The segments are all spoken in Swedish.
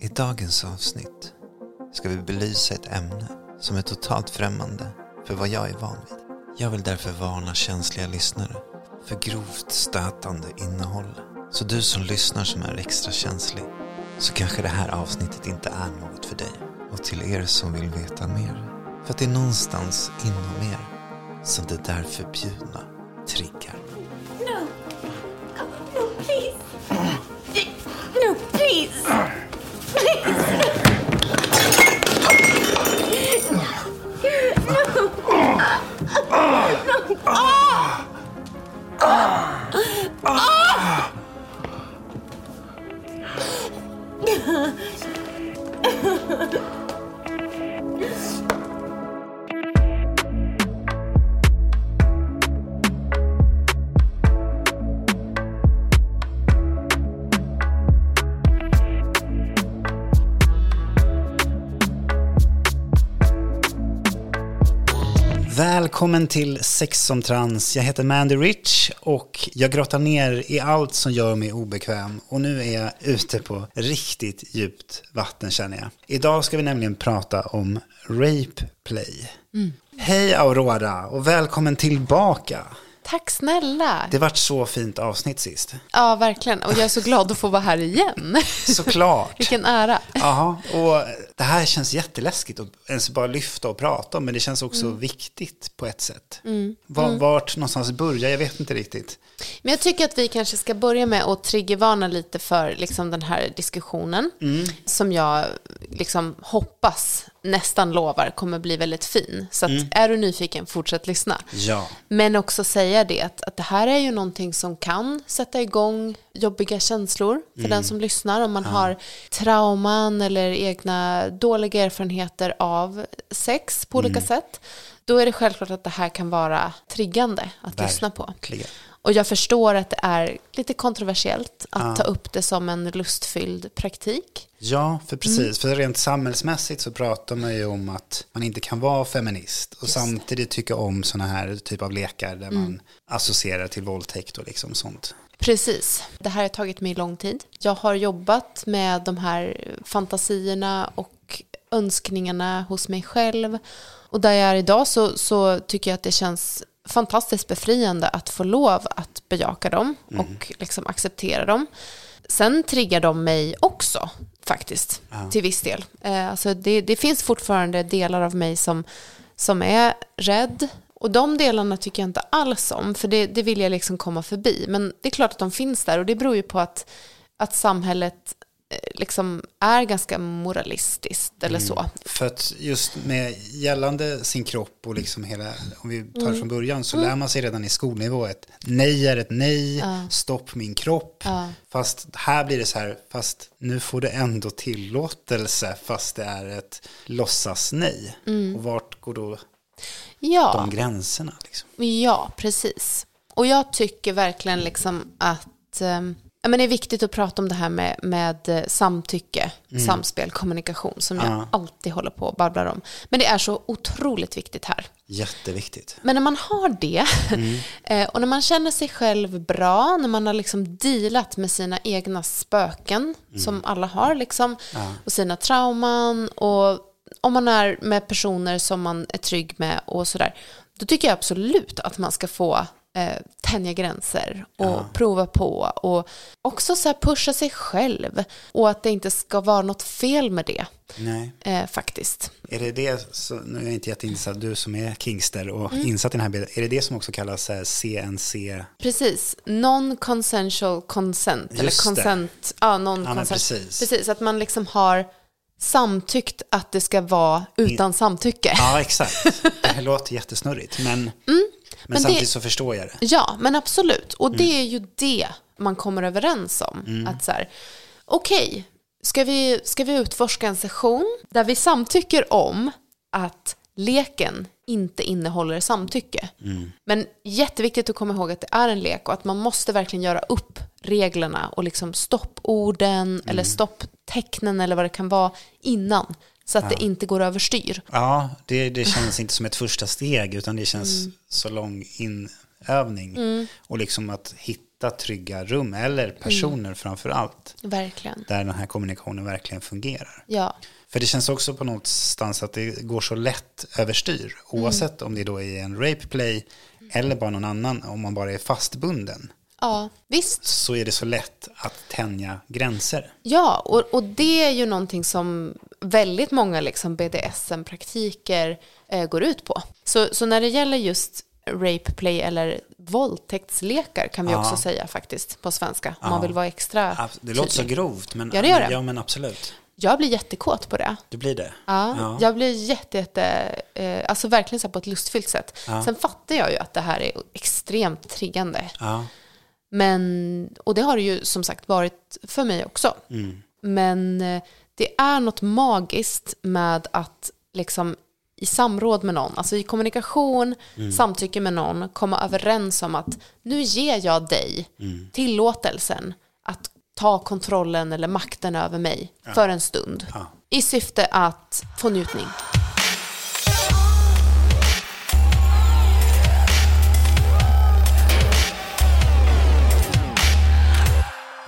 I dagens avsnitt ska vi belysa ett ämne som är totalt främmande för vad jag är van vid. Jag vill därför varna känsliga lyssnare för grovt stötande innehåll. Så du som lyssnar som är extra känslig så kanske det här avsnittet inte är något för dig. Och till er som vill veta mer, för att det är någonstans inom er som det där förbjudna triggar. Välkommen till Sex som trans. Jag heter Mandy Rich och jag grottar ner i allt som gör mig obekväm. Och nu är jag ute på riktigt djupt vatten känner jag. Idag ska vi nämligen prata om rape play. Hej Aurora och välkommen tillbaka. Tack snälla. Det vart så fint avsnitt sist. Ja, verkligen. Och jag är så glad att få vara här igen. Såklart. Vilken ära. Jaha, och det här känns jätteläskigt att ens bara lyfta och prata om, men det känns också viktigt på ett sätt. Var, Vart någonstans börja, jag vet inte riktigt. Men jag tycker att vi kanske ska börja med att triggervarna lite för liksom, den här diskussionen. Som jag liksom, hoppas, nästan lovar, kommer bli väldigt fin. Så att, är du nyfiken, fortsätt lyssna. Ja. Men också säga det att, att det här är ju någonting som kan sätta igång jobbiga känslor för den som lyssnar. Om man har trauman eller egna dåliga erfarenheter av sex på olika sätt. Då är det självklart att det här kan vara triggande att lyssna på. Och jag förstår att det är lite kontroversiellt att ta upp det som en lustfylld praktik. Ja, för precis. För rent samhällsmässigt så pratar man ju om att man inte kan vara feminist och samtidigt tycka om sådana här typ av lekar där man associerar till våldtäkt och liksom sånt. Precis. Det här har tagit mig lång tid. Jag har jobbat med de här fantasierna och önskningarna hos mig själv. Och där jag är idag så, så tycker jag att det känns fantastiskt befriande att få lov att bejaka dem och liksom acceptera dem. Sen triggar de mig också faktiskt, till viss del. Eh, alltså det, det finns fortfarande delar av mig som, som är rädd. Och de delarna tycker jag inte alls om, för det, det vill jag liksom komma förbi. Men det är klart att de finns där och det beror ju på att, att samhället liksom är ganska moralistiskt eller så. För att just med gällande sin kropp och liksom hela, om vi tar det från början, så lär man sig redan i skolnivå ett nej är ett nej, stopp min kropp. Fast här blir det så här, fast nu får du ändå tillåtelse fast det är ett låtsas nej. Och vart går då Ja. de gränserna? Liksom? Ja, precis. Och jag tycker verkligen liksom att ja, men det är viktigt att prata om det här med, med eh, samtycke, samspel, kommunikation som jag alltid håller på och babblar om. Men det är så otroligt viktigt här. Jätteviktigt. Men när man har det eh, och när man känner sig själv bra, när man har liksom dealat med sina egna spöken som alla har liksom, och sina trauman och om man är med personer som man är trygg med och sådär, då tycker jag absolut att man ska få eh, tänja gränser och prova på och också så här pusha sig själv och att det inte ska vara något fel med det Nej. eh, faktiskt. Är det det, så, nu är jag inte jätteinsatt, du som är kingster och Mm. insatt i den här bilden, är det det som också kallas CNC? Precis, non-consensual consent. eller Just det. consent, ja, non consent. precis. precis, att man liksom har samtyckt att det ska vara utan samtycke. Ja, exakt. Det låter jättesnurrigt, men, Mm. Men samtidigt det- så förstår jag det. Ja, men absolut. Och Mm. det är ju det man kommer överens om. Att så här, okej, ska, vi, ska vi utforska en session där vi samtycker om att leken inte innehåller samtycke. Mm. Men jätteviktigt att komma ihåg att det är en lek och att man måste verkligen göra upp reglerna och liksom stopporden Mm. eller stopptecknen eller vad det kan vara innan. Så att det inte går överstyr. Ja, det, det känns inte som ett första steg utan det känns Mm. så lång inövning. Och liksom att hitta hitta trygga rum eller personer Mm. framför allt. Verkligen. Där den här kommunikationen verkligen fungerar. Ja. För det känns också på någonstans att det går så lätt överstyr. Oavsett om det då är en rape play eller bara någon annan, om man bara är fastbunden. ja, visst. Så är det så lätt att tänja gränser. Ja, och, och det är ju någonting som väldigt många liksom BDSM-praktiker eh, går ut på. Så, så när det gäller just rape play eller våldtäktslekar kan vi Ja. också säga faktiskt på svenska. Om man vill vara extra Det låter så tydlig. grovt, men, Ja, det gör det. ja, men absolut. Jag blir jättekåt på det. Det blir det. Ja, jag blir jätte, jätte eh, alltså verkligen så på ett lustfyllt sätt. Sen fattar jag ju att det här är extremt triggande. Ja. Men, och det har det ju som sagt varit för mig också. Men eh, det är något magiskt med att liksom i samråd med någon, alltså i kommunikation, samtycke med någon, komma överens om att nu ger jag dig tillåtelsen att ta kontrollen eller makten över mig för en stund. I syfte att få njutning.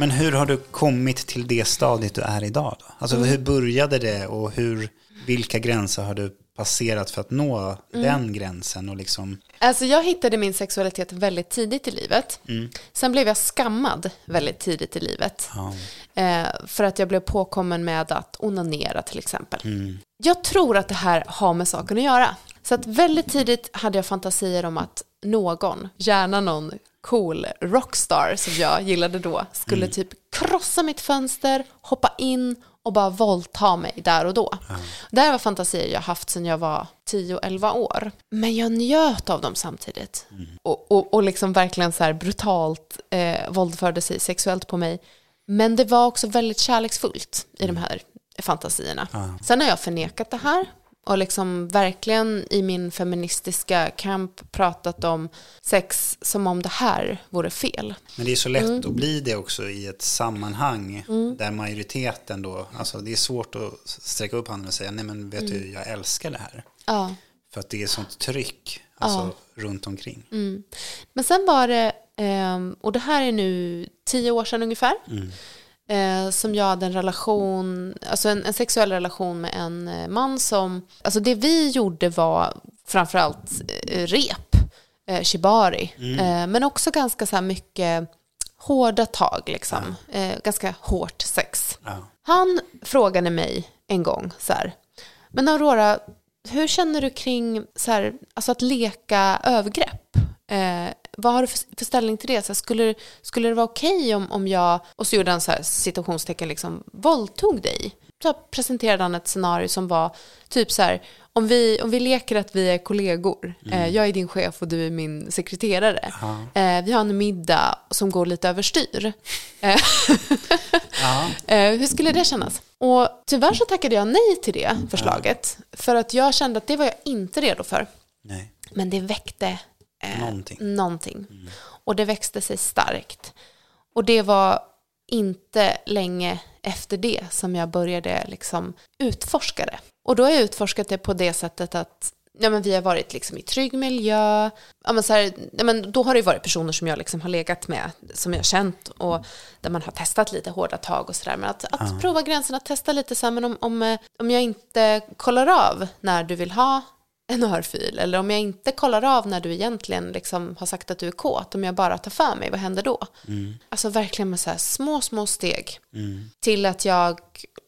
Men hur har du kommit till det stadiet du är idag? Då? Alltså Mm. hur började det och hur, vilka gränser har du passerat för att nå Mm. den gränsen? Och liksom, Alltså jag hittade min sexualitet väldigt tidigt i livet. Sen blev jag skammad väldigt tidigt i livet. Eh, för att jag blev påkommen med att onanera till exempel. Jag tror att det här har med saken att göra. Så att väldigt tidigt hade jag fantasier om att någon, gärna någon cool rockstar som jag gillade då, skulle typ krossa mitt fönster, hoppa in och bara våldta mig där och då. Det här var fantasier jag haft sedan jag var 10-11 år. Men jag njöt av dem samtidigt. Och, och, och liksom verkligen så här brutalt eh, våldförde sig sexuellt på mig. Men det var också väldigt kärleksfullt i de här fantasierna. Sen har jag förnekat det här och liksom verkligen i min feministiska kamp pratat om sex som om det här vore fel. men det är så lätt Mm. att bli det också i ett sammanhang där majoriteten då, alltså det är svårt att sträcka upp handen och säga nej men vet Mm. du, jag älskar det här. Ja. För att det är sånt tryck alltså, runt omkring. Mm. Men sen var det, ehm, och det här är nu tio år sedan ungefär, eh, som jag hade en relation, alltså en, en sexuell relation med en eh, man som, alltså det vi gjorde var framförallt eh, rep, eh, shibari, eh, men också ganska så här mycket hårda tag liksom, eh, ganska hårt sex. Ja. Han frågade mig en gång så här, men Aurora, hur känner du kring så här, alltså att leka övergrepp? Eh, vad har du för, för ställning till det? Så här, skulle, skulle det vara okej om, om jag, och så gjorde han så här citationstecken, liksom, våldtog dig? Så presenterade han ett scenario som var typ så här, om vi, om vi leker att vi är kollegor, eh, jag är din chef och du är min sekreterare. Eh, vi har en middag som går lite överstyr. Eh, Eh, hur skulle det kännas? Och tyvärr så tackade jag nej till det förslaget. För att jag kände att det var jag inte redo för. Nej, Men det väckte eh, Någonting. någonting. Och det växte sig starkt. Och det var inte länge efter det som jag började liksom utforska det. Och då har jag utforskat det på det sättet att ja, men vi har varit liksom i trygg miljö. Ja, men så här, ja, men då har det varit personer som jag liksom har legat med, som jag har känt och där man har testat lite hårda tag och sådär. Men att, att prova gränserna, testa lite så här, men om, om, eh, om jag inte kollar av när du vill ha en örfil eller om jag inte kollar av när du egentligen liksom har sagt att du är kåt, om jag bara tar för mig, vad händer då? Alltså verkligen med så här små, små steg till att jag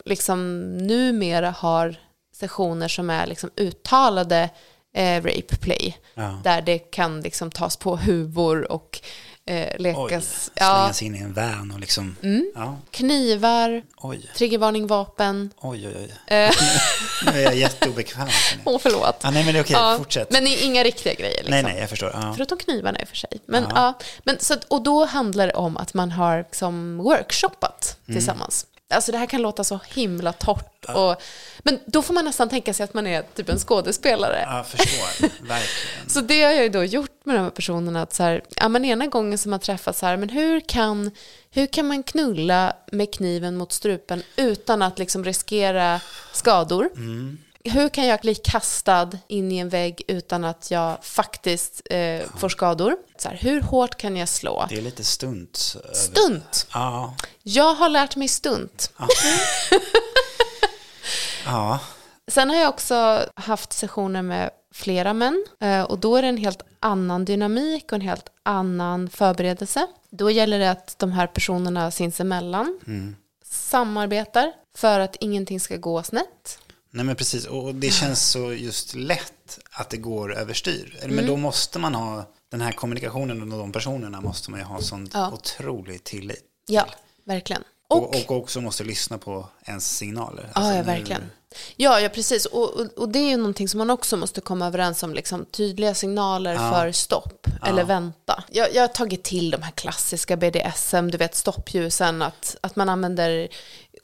liksom numera har sessioner som är liksom uttalade eh, rape play, Ja. där det kan liksom tas på huvor och eh, oj, lekas, ja, slängas in i en van och liksom, Mm. ja, knivar, oj, triggervarning, vapen. oj, oj, oj. Eh, Nu är jag jätteobekväm. Åh, förlåt. Ja, nej men det är okej, Ja, fortsätt. Men i- inga riktiga grejer. Liksom. nej, nej, jag förstår. Ja. Förutom knivarna i och för sig. Men, ja. men, så att, och då handlar det om att man har liksom workshoppat Mm. tillsammans. Alltså det här kan låta så himla torrt. Och, men då får man nästan tänka sig att man är typ en skådespelare. Ja, jag förstår, verkligen. Så det har jag ju då gjort med de här personerna. Att så här, ja, men ena gången som man träffas så här, men hur kan, hur kan man knulla med kniven mot strupen utan att liksom riskera skador? Hur kan jag bli kastad in i en vägg utan att jag faktiskt eh, får skador? Så här, hur hårt kan jag slå? Det är lite stunt. Stunt! Ja. Jag har lärt mig stunt. Ja. Sen har jag också haft sessioner med flera män eh, och då är det en helt annan dynamik och en helt annan förberedelse. Då gäller det att de här personerna sinsemellan samarbetar för att ingenting ska gå snett. Nej men precis, och det känns så just lätt att det går överstyr. Men då måste man ha den här kommunikationen och de personerna måste man ju ha sån Ja. otrolig tillit. Ja, verkligen. Och, Och, och också måste lyssna på ens signaler. ja, Alltså ja, när- verkligen. Ja, ja, precis. Och, och, och det är ju någonting som man också måste komma överens om, liksom, tydliga signaler för stopp eller vänta. Jag, jag har tagit till de här klassiska BDSM, du vet stoppljusen, att, att man använder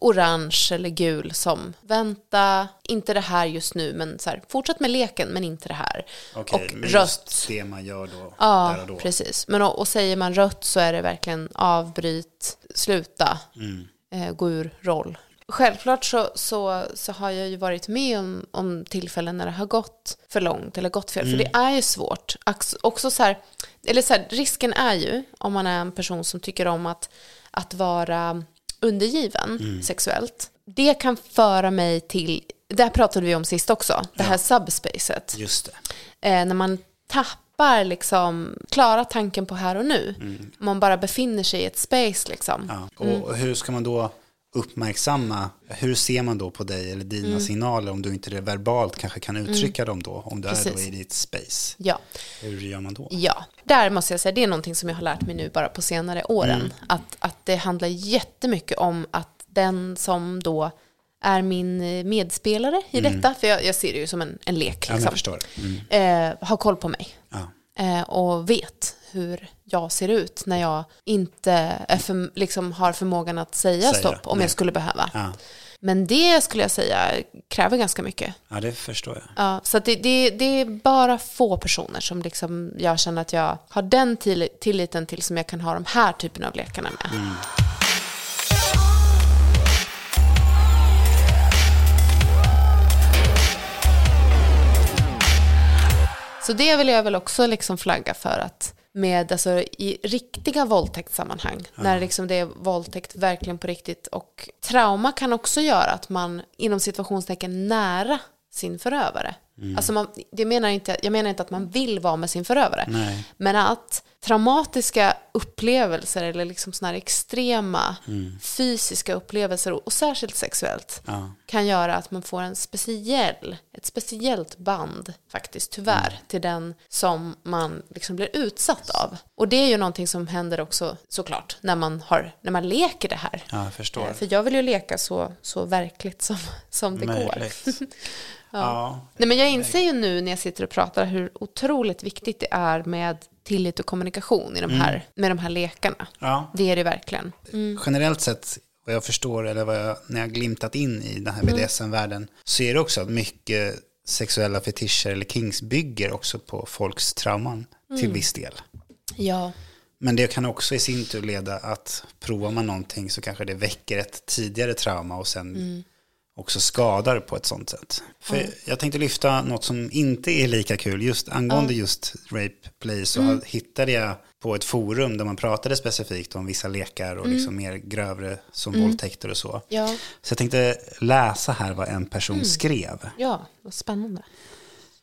orange eller gul som vänta, inte det här just nu, men så här, fortsätt med leken, men inte det här. Okej, och men rött. just det man gör då, Ja, där och då. precis. Men och, och säger man rött så är det verkligen avbryt, sluta, Mm. eh, gå ur roll. Självklart så, så, så har jag ju varit med om, om tillfällen när det har gått för långt eller gått fel. För Mm. det är ju svårt. Också så här, eller så här, risken är ju, om man är en person som tycker om att, att vara undergiven Mm. sexuellt. Det kan föra mig till, det här pratade vi om sist också, det här subspacet Just det. eh, när man tappar liksom klara tanken på här och nu. Om man bara befinner sig i ett space liksom. Mm. Ja. Och hur ska man då uppmärksamma, hur ser man då på dig eller dina Mm. signaler om du inte det verbalt kanske kan uttrycka dem då, om du är då Precis. i ditt space? Ja. Hur gör man då? ja, där måste jag säga, det är någonting som jag har lärt mig nu bara på senare åren. Mm. Att, att det handlar jättemycket om att den som då är min eh, medspelare i detta, för jag, jag ser det ju som en, en lek, Mm. Ja, liksom, förstår. Mm. eh, har koll på mig. Ja. Eh, och vet hur jag ser ut när jag inte är för, liksom, har förmågan att säga, Säga, stopp om nej. jag skulle behöva. Ja. Men det skulle jag säga kräver ganska mycket. ja, det förstår jag. Ja, så det, det, det är bara få personer som liksom jag känner att jag har den till, tilliten till som jag kan ha de här typen av lekarna med. Så det vill jag väl också liksom flagga för att med alltså, i riktiga våldtäktssammanhang, när liksom det är våldtäkt verkligen på riktigt och trauma kan också göra att man inom situationstecken nära sin förövare. Alltså man, det menar inte, jag menar inte att man vill vara med sin förövare, Nej. men att traumatiska upplevelser eller liksom såna extrema fysiska upplevelser och, och särskilt sexuellt Ja. kan göra att man får en speciell, ett speciellt band faktiskt tyvärr till den som man liksom blir utsatt av. Och det är ju någonting som händer också såklart när man, har, när man leker det här. Ja, jag. Eh, För jag vill ju leka så, så verkligt som, som det går. Ja. Nej, men jag inser ju nu när jag sitter och pratar hur otroligt viktigt det är med tillit och kommunikation i de här, med de här lekarna. ja. Det är det verkligen. Generellt sett, vad jag förstår, eller vad jag, när jag glimtat in i den här Mm. BDSM-världen, så är det också att mycket sexuella fetischer eller kings bygger också på folks trauman Mm. till viss del. Ja, Men det kan också i sin tur leda att provar man någonting så kanske det väcker ett tidigare trauma och sen Mm. Också skadar på ett sånt sätt. För jag tänkte lyfta något som inte är lika kul. Just angående just rape play så Mm. hittade jag på ett forum där man pratade specifikt om vissa lekar och Mm. liksom mer grövre som våldtäkter och så. ja, Så jag tänkte läsa här vad en person Mm. skrev. ja, vad spännande.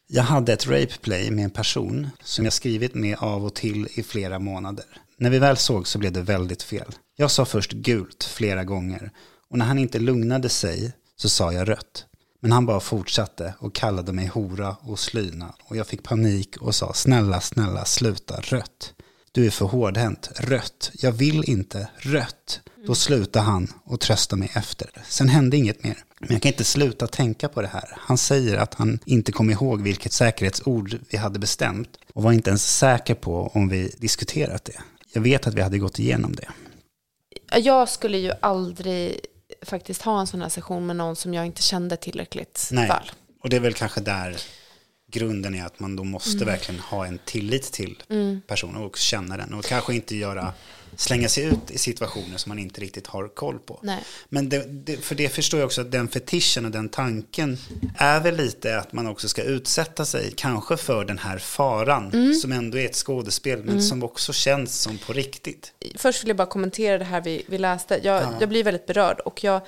Jag hade ett rape play med en person som jag skrivit med av och till i flera månader. När vi väl såg så blev det väldigt fel. Jag sa först gult flera gånger och när han inte lugnade sig så sa jag rött. Men han bara fortsatte och kallade mig hora och slyna och jag fick panik och sa snälla, snälla, sluta rött. Du är för hårdhänt, rött. Jag vill inte, rött. Då slutade han och tröstade mig efter. Sen hände inget mer. Men jag kan inte sluta tänka på det här. Han säger att han inte kom ihåg vilket säkerhetsord vi hade bestämt och var inte ens säker på om vi diskuterat det. Jag vet att vi hade gått igenom det. Jag skulle ju aldrig faktiskt ha en sån här session med någon som jag inte kände tillräckligt Nej. väl. Och det är väl kanske där grunden är att man då måste Mm. verkligen ha en tillit till personen och känna den. Och kanske inte göra, slänga sig ut i situationer som man inte riktigt har koll på. Nej. Men det, det, för det förstår jag också att den fetischen och den tanken är väl lite att man också ska utsätta sig kanske för den här faran Mm. som ändå är ett skådespel men som också känns som på riktigt. Först vill jag bara kommentera det här vi, vi läste. Jag, jag blir väldigt berörd och jag,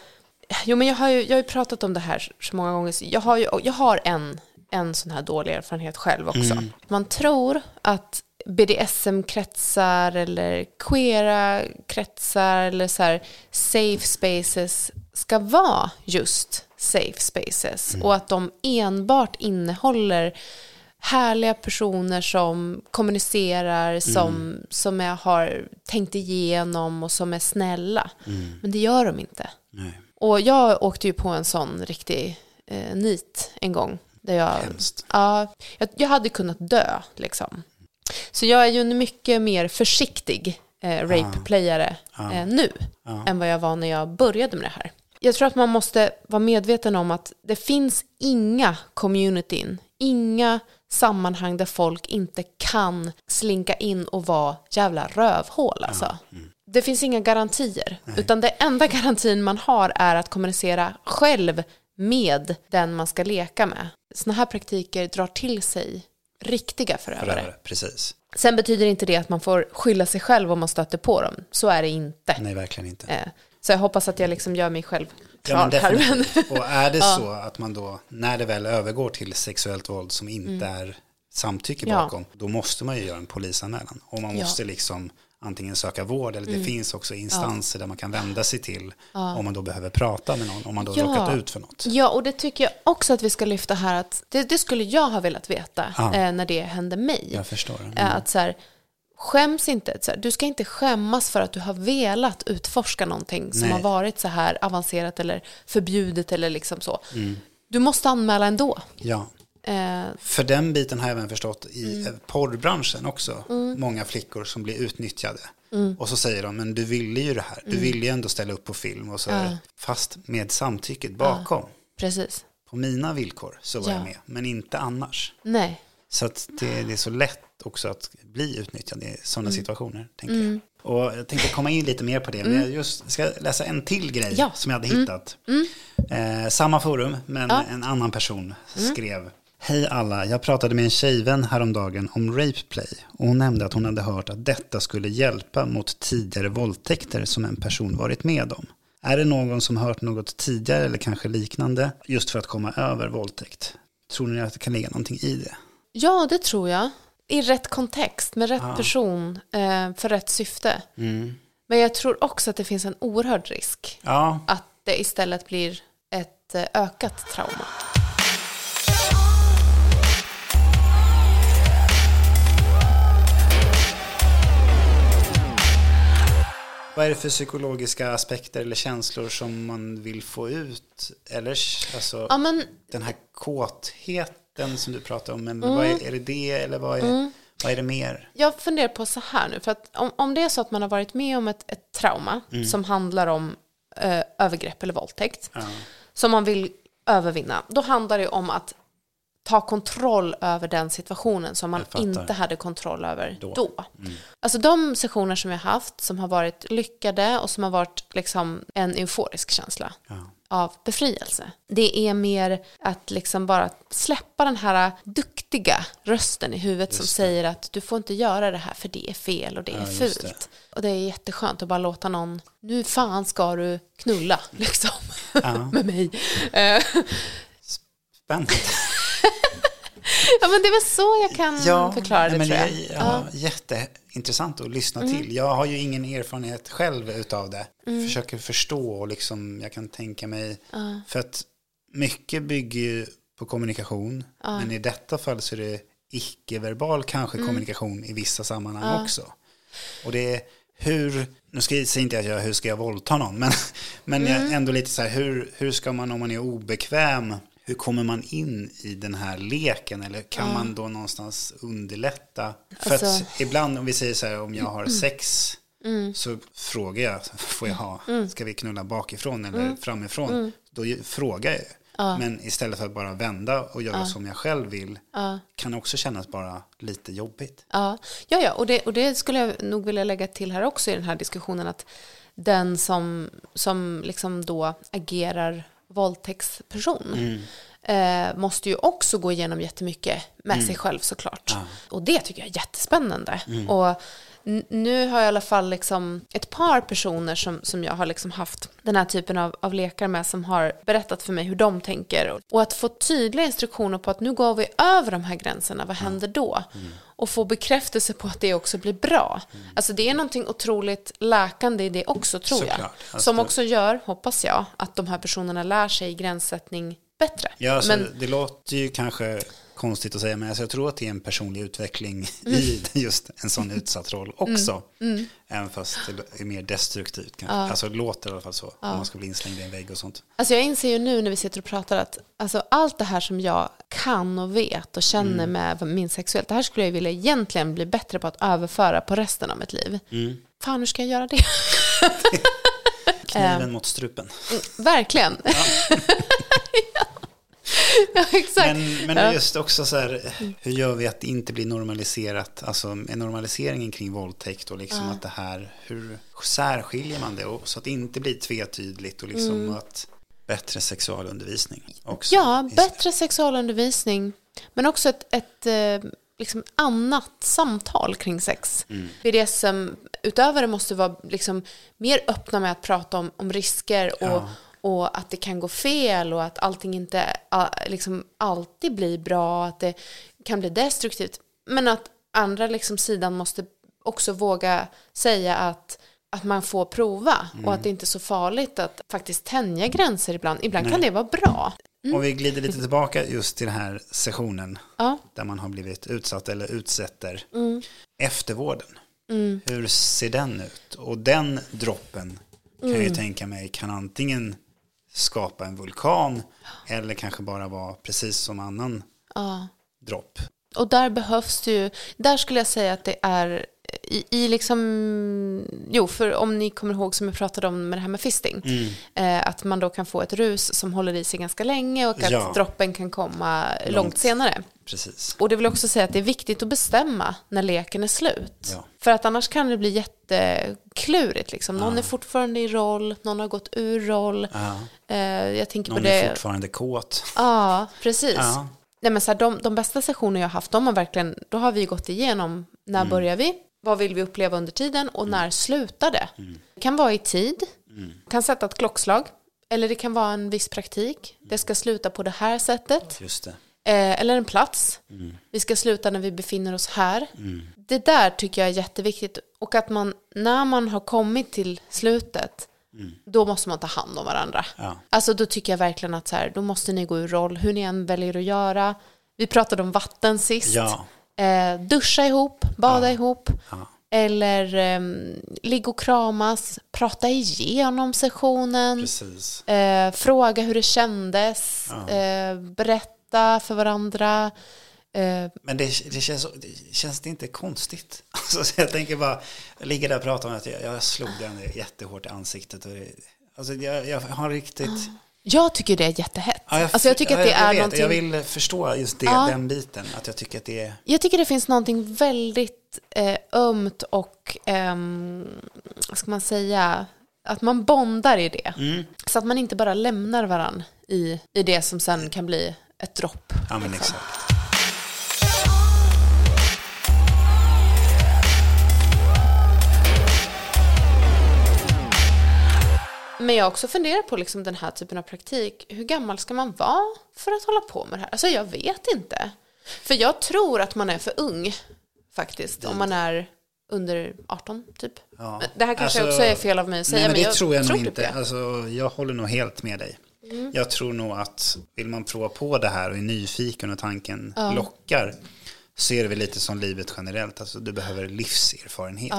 jo, men jag, har ju, jag har ju pratat om det här så många gånger. Så Jag har, ju, jag har en, en sån här dålig erfarenhet själv också. Man tror att BDSM-kretsar eller queera kretsar eller så här safe spaces ska vara just safe spaces och att de enbart innehåller härliga personer som kommunicerar, som, som är, har tänkt igenom och som är snälla. Men det gör de inte. Nej. Och jag åkte ju på en sån riktig eh, nit en gång. Där jag, Hemskt. ja, jag, jag hade kunnat dö liksom. Så jag är ju en mycket mer försiktig eh, rape-playare eh, nu än vad jag var när jag började med det här. Jag tror att man måste vara medveten om att det finns inga communityn, inga sammanhang där folk inte kan slinka in och vara jävla rövhål alltså. Det finns inga garantier, utan det enda garantin man har är att kommunicera själv med den man ska leka med. Såna här praktiker drar till sig riktiga förövare. Förövare, precis. Sen betyder inte det att man får skylla sig själv om man stöter på dem. Så är det inte. Nej, verkligen inte. Eh, Så jag hoppas att jag liksom gör mig själv Ja, klar men här. Och är det så att man då, när det väl övergår till sexuellt våld som inte är samtycke Mm. Ja. bakom, då måste man ju göra en polisanmälan. Och man Ja. måste liksom antingen söka vård eller det finns också instanser där man kan vända sig till om man då behöver prata med någon, om man då Ja. råkat ut för något. ja, och det tycker jag också att vi ska lyfta här. Att det, det skulle jag ha velat veta Ja. eh, när det hände mig. Jag förstår. Mm. Eh, Att så här, skäms inte. Så här, du ska inte skämmas för att du har velat utforska någonting som Nej. har varit så här avancerat eller förbjudet eller liksom så. Mm. Du måste anmäla ändå. Ja. Eh, För den biten har jag även förstått i Mm. porrbranschen också. Många flickor som blir utnyttjade. Mm. Och så säger de, men du ville ju det här. Du ville ju ändå ställa upp på film. Och så det, fast med samtycket bakom. precis. På mina villkor så var Ja. jag med. Men inte annars. Nej. Så att det, det är så lätt också att bli utnyttjad i sådana Mm. situationer. Tänker jag. Och jag tänkte komma in lite mer på det. Men jag just ska läsa en till grej Mm. Ja. Mm. som jag hade hittat. Eh, samma forum, men en annan person Mm. skrev. Hej alla, jag pratade med en tjejvän häromdagen om rape play. Och hon nämnde att hon hade hört att detta skulle hjälpa mot tidigare våldtäkter som en person varit med om. Är det någon som hört något tidigare eller kanske liknande just för att komma över våldtäkt? Tror ni att det kan ligga någonting i det? Ja, det tror jag. I rätt kontext, med rätt person, eh, för rätt syfte. Men jag tror också att det finns en oerhörd risk Ja, att det istället blir ett eh, ökat trauma. Vad är det för psykologiska aspekter eller känslor som man vill få ut? Eller alltså, Ja, men den här kåtheten som du pratar om, men Mm. vad är, är det det eller vad är, vad är det mer? jag funderar på så här nu, för att om, om det är så att man har varit med om ett, ett trauma som handlar om eh, övergrepp eller våldtäkt, som man vill övervinna, då handlar det om att ta kontroll över den situationen som man inte hade kontroll över då. Då. Alltså de sessioner som jag har haft som har varit lyckade och som har varit liksom en euforisk känsla Ja. av befrielse. Det är mer att liksom bara släppa den här duktiga rösten i huvudet som säger att du får inte göra det här för det är fel och det är Ja, just fult. det. Och det är jätteskönt att bara låta någon, nu fan ska du knulla liksom med mig. Eh, Spännande. Ja men det väl så jag kan förklara det nej, men tror jag. det är, ja, Jätteintressant att lyssna Mm. till. Jag har ju ingen erfarenhet själv utav det. Försöker förstå och liksom, jag kan tänka mig. För att mycket bygger ju på kommunikation. Men i detta fall så är det icke-verbal kanske Mm. kommunikation i vissa sammanhang också. Och det är hur, nu ska jag säga inte att jag hur ska jag våldta någon, men, men Mm. jag, ändå lite så här, hur, hur ska man om man är obekväm, hur kommer man in i den här leken? Eller kan man då någonstans underlätta? För Alltså- att ibland om vi säger så här, om jag har sex så frågar jag, får jag ha, ska vi knulla bakifrån eller framifrån? Då ju- frågar jag. Men istället för att bara vända och göra som jag själv vill kan också kännas bara lite jobbigt. Ja, ja, ja. Och, det, och det skulle jag nog vilja lägga till här också i den här diskussionen att den som, som liksom då agerar våldtäktsperson Mm. eh, måste ju också gå igenom jättemycket med sig själv såklart. Och det tycker jag är jättespännande. Och n- nu har jag i alla fall liksom ett par personer som, som jag har liksom haft den här typen av, av lekar med som har berättat för mig hur de tänker. Och att få tydliga instruktioner på att nu går vi över de här gränserna, vad händer då? Och få bekräftelse på att det också blir bra. Alltså det är någonting otroligt läkande i det också tror jag. Såklart. Alltså- som också gör, hoppas jag, att de här personerna lär sig gränssättning bättre. Ja, alltså, Men det låter ju kanske konstigt att säga, men alltså, jag tror att det är en personlig utveckling Mm. i just en sån utsatt roll också. Även fast det är mer destruktivt. Kanske. Alltså det låter i alla fall så, om man ska bli inslängd i en vägg och sånt. Alltså jag inser ju nu när vi sitter och pratar att alltså allt det här som jag kan och vet och känner Mm. med min sexuellt, det här skulle jag vilja egentligen bli bättre på att överföra på resten av mitt liv. Mm. Fan, hur ska jag göra det? Kniven mot strupen. Verkligen. Ja, exakt. Men, men Ja. just också så här, hur gör vi att det inte blir normaliserat? Alltså med normaliseringen kring våldtäkt och liksom att det här, hur särskiljer man det? Och så att det inte blir tvetydigt och liksom Mm. att bättre sexualundervisning också. Ja, bättre sexualundervisning. Men också ett, ett eh, liksom annat samtal kring sex. Mm. BDSM, utöver det måste vara liksom mer öppna med att prata om, om risker och, Ja. Och att det kan gå fel och att allting inte liksom alltid blir bra, att det kan bli destruktivt. Men att andra liksom sidan måste också våga säga att att man får prova och att det inte är så farligt att faktiskt tänja gränser ibland. Ibland kan det vara bra. Och vi glider lite tillbaka just till den här sessionen Ja. där man har blivit utsatt eller utsätter. Mm. Eftervården, hur ser den ut? Och den droppen kan jag Mm. ju tänka mig kan antingen skapa en vulkan eller kanske bara vara precis som annan Ja. dropp. Och där behövs det ju, där skulle jag säga att det är i, i liksom, jo för om ni kommer ihåg som jag pratade om med det här med fisting, Mm. eh, att man då kan få ett rus som håller i sig ganska länge och att Ja. droppen kan komma långt, Långt. senare. Precis. Och det vill också säga att det är viktigt att bestämma när leken är slut. Ja. För att annars kan det bli jätteklurigt. Liksom. Någon är fortfarande i roll, någon har gått ur roll. Ja. Eh, jag tänker Någon på är det. fortfarande kåt. Ja, precis. Ja. Nej, men så här, de, de bästa sessioner jag har haft, de har verkligen, då har vi gått igenom när Mm. börjar vi, vad vill vi uppleva under tiden och när slutar det. Mm. Det kan vara i tid, kan sätta ett klockslag, eller det kan vara en viss praktik. Det ska sluta på det här sättet, det. eh, eller en plats. Mm. Vi ska sluta när vi befinner oss här. Det där tycker jag är jätteviktigt och att man, när man har kommit till slutet, då måste man ta hand om varandra. Mm. Ja. Alltså då tycker jag verkligen att så här, då måste ni gå ur roll, hur ni än väljer att göra. Vi pratade om vatten sist. Ja. Eh, duscha ihop, bada ihop. Ja. Eller eh, ligga och kramas, prata igenom sessionen. Eh, fråga hur det kändes. Ja. Eh, berätta för varandra. Eh, Men det, det, känns, det känns det inte konstigt? Alltså, så jag tänker bara, jag ligger där och pratar om att jag, jag slog den jättehårt i ansiktet. Och det, alltså, jag, jag har riktigt... jag tycker det är jättehett. Ja, jag, alltså jag tycker att det jag, är vet, någonting... Jag vill förstå just det, Ja. den biten. Att jag tycker att det är... Jag tycker det finns någonting väldigt eh, ömt och, ehm, vad ska man säga, att man bondar i det. Mm. Så att man inte bara lämnar varann i, i det som sen kan bli ett dropp. Ja, men liksom. exakt. Men jag har också funderat på liksom den här typen av praktik. Hur gammal ska man vara för att hålla på med det här? Alltså jag vet inte. För jag tror att man är för ung faktiskt. Om man är under 18 typ. Ja. Men Det här kanske Alltså, också är fel av mig att säga. Nej, men det jag tror jag nog typ inte. det. Mm. Alltså, jag håller nog helt med dig. Jag tror nog att vill man prova på det här och är nyfiken och tanken lockar så är det väl lite som livet generellt. Alltså, du behöver livserfarenhet.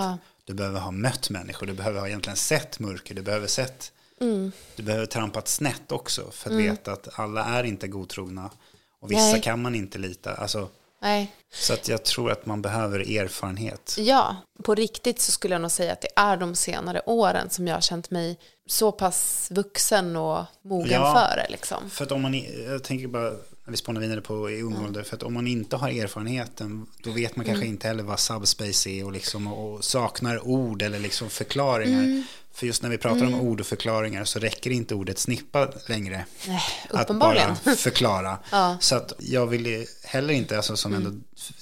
Du behöver ha mött människor. Du behöver ha egentligen sett mörker. Du behöver sett Mm. Du behöver trampat snett också för att veta att alla är inte godtrogna. Och vissa Nej. kan man inte lita. Alltså, Nej. Så att jag tror att man behöver erfarenhet. Ja, på riktigt så skulle jag nog säga att det är de senare åren som jag har känt mig så pass vuxen och mogen Ja. för det. Liksom. För att om man, jag tänker bara, vi spånar vidare på i ung ålder, för att om man inte har erfarenheten, då vet man kanske inte heller vad subspace är och, liksom, och saknar ord eller liksom förklaringar. För just när vi pratar om ord och förklaringar så räcker inte ordet snippa längre. Nej, Att bara förklara. Ja. Så att jag vill heller inte, alltså, som ändå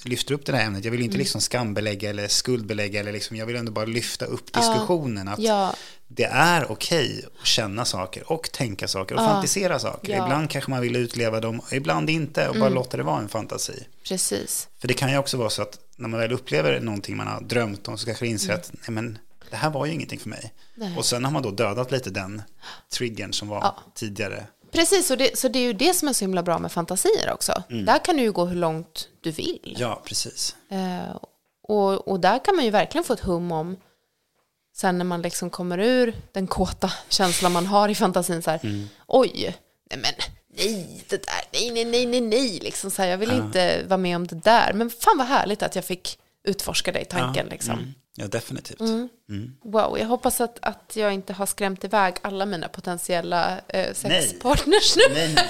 lyfter upp det här ämnet, jag vill inte liksom skambelägga eller skuldbelägga, eller liksom, jag vill ändå bara lyfta upp diskussionen. Att Ja. det är okej att känna saker och tänka saker och fantisera saker. Ja. Mm. Ibland kanske man vill utleva dem, ibland inte och bara låta det vara en fantasi. Precis. För det kan ju också vara så att när man väl upplever någonting man har drömt om så kanske man inser att nej men det här var ju ingenting för mig. Mm. Nej. Och sen har man då dödat lite den triggern som var tidigare. Precis, och det, så det är ju det som är så himla bra med fantasier också. Där kan du ju gå hur långt du vill. Ja, precis. Eh, och, och där kan man ju verkligen få ett hum om sen när man liksom kommer ur den kåta känslan man har i fantasin så här, oj, nej men nej, det där, nej, nej, nej, nej, nej, liksom så här, jag vill inte vara med om det där, men fan vad härligt att jag fick utforska det i tanken liksom. Mm. Ja, definitivt. Wow, jag hoppas att, att jag inte har skrämt iväg alla mina potentiella eh, sexpartners nu. Nej, nej.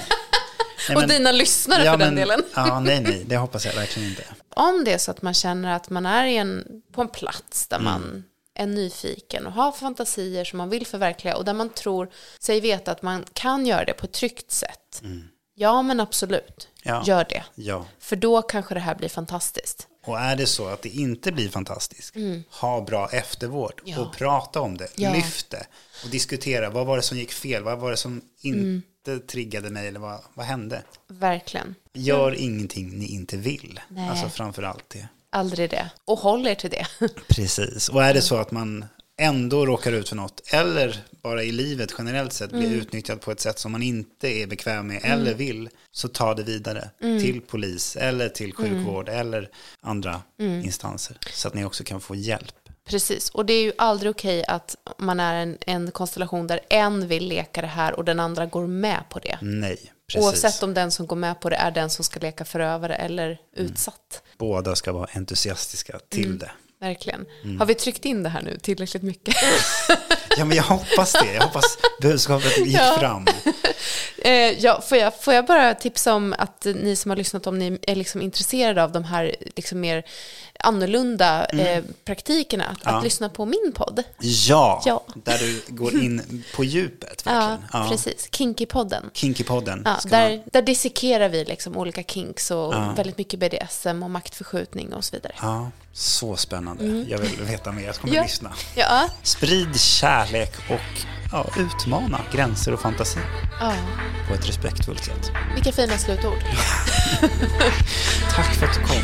Nej, och men- dina lyssnare ja, för den men- delen. Ja, nej, nej, det hoppas jag verkligen inte. om det är så att man känner att man är i en, på en plats där Mm. man är nyfiken och har fantasier som man vill förverkliga och där man tror sig veta att man kan göra det på ett tryggt sätt. Ja, men absolut. Mm. Ja. Gör det. Ja. För då kanske det här blir fantastiskt. Och är det så att det inte blir fantastiskt, ha bra eftervård Mm. Ja. och prata om det, Ja. lyft det och diskutera vad var det som gick fel, vad var det som inte Mm. triggade mig eller vad, vad hände? Verkligen. Gör ingenting ni inte vill, Nej. alltså framför allt det. Aldrig det. Och håll er till det. Precis, och är det så att man ändå råkar ut för något eller bara i livet generellt sett blir Mm. utnyttjad på ett sätt som man inte är bekväm med eller vill så ta det vidare Mm. till polis eller till sjukvård eller andra instanser så att ni också kan få hjälp. Precis, och det är ju aldrig okej att man är en, en konstellation där en vill leka det här och den andra går med på det. Nej, precis. Oavsett om den som går med på det är den som ska leka förövare eller Mm. utsatt. Båda ska vara entusiastiska till Mm. det. Verkligen. Mm. Har vi tryckt in det här nu tillräckligt mycket? Ja, men jag hoppas det. Jag hoppas budskapet gick Ja. fram. eh, ja, får, jag, får jag bara tipsa om att ni som har lyssnat, om ni är liksom intresserade av de här liksom mer annorlunda eh, praktikerna, att, Mm. Ja. att lyssna på min podd. Ja, Ja. där du går in på djupet Ja, verkligen. precis. Kinky-podden. Kinky-podden. Ja, där, man- där dissekerar vi liksom olika kinks och väldigt mycket BDSM och maktförskjutning och så vidare. ja, så spännande. Jag vill veta mer. Jag kommer Ja. lyssna. Ja, Sprid kärlek och ja, utmana gränser och fantasi ja. på ett respektfullt sätt. vilka fina slutord. Tack för att du kom.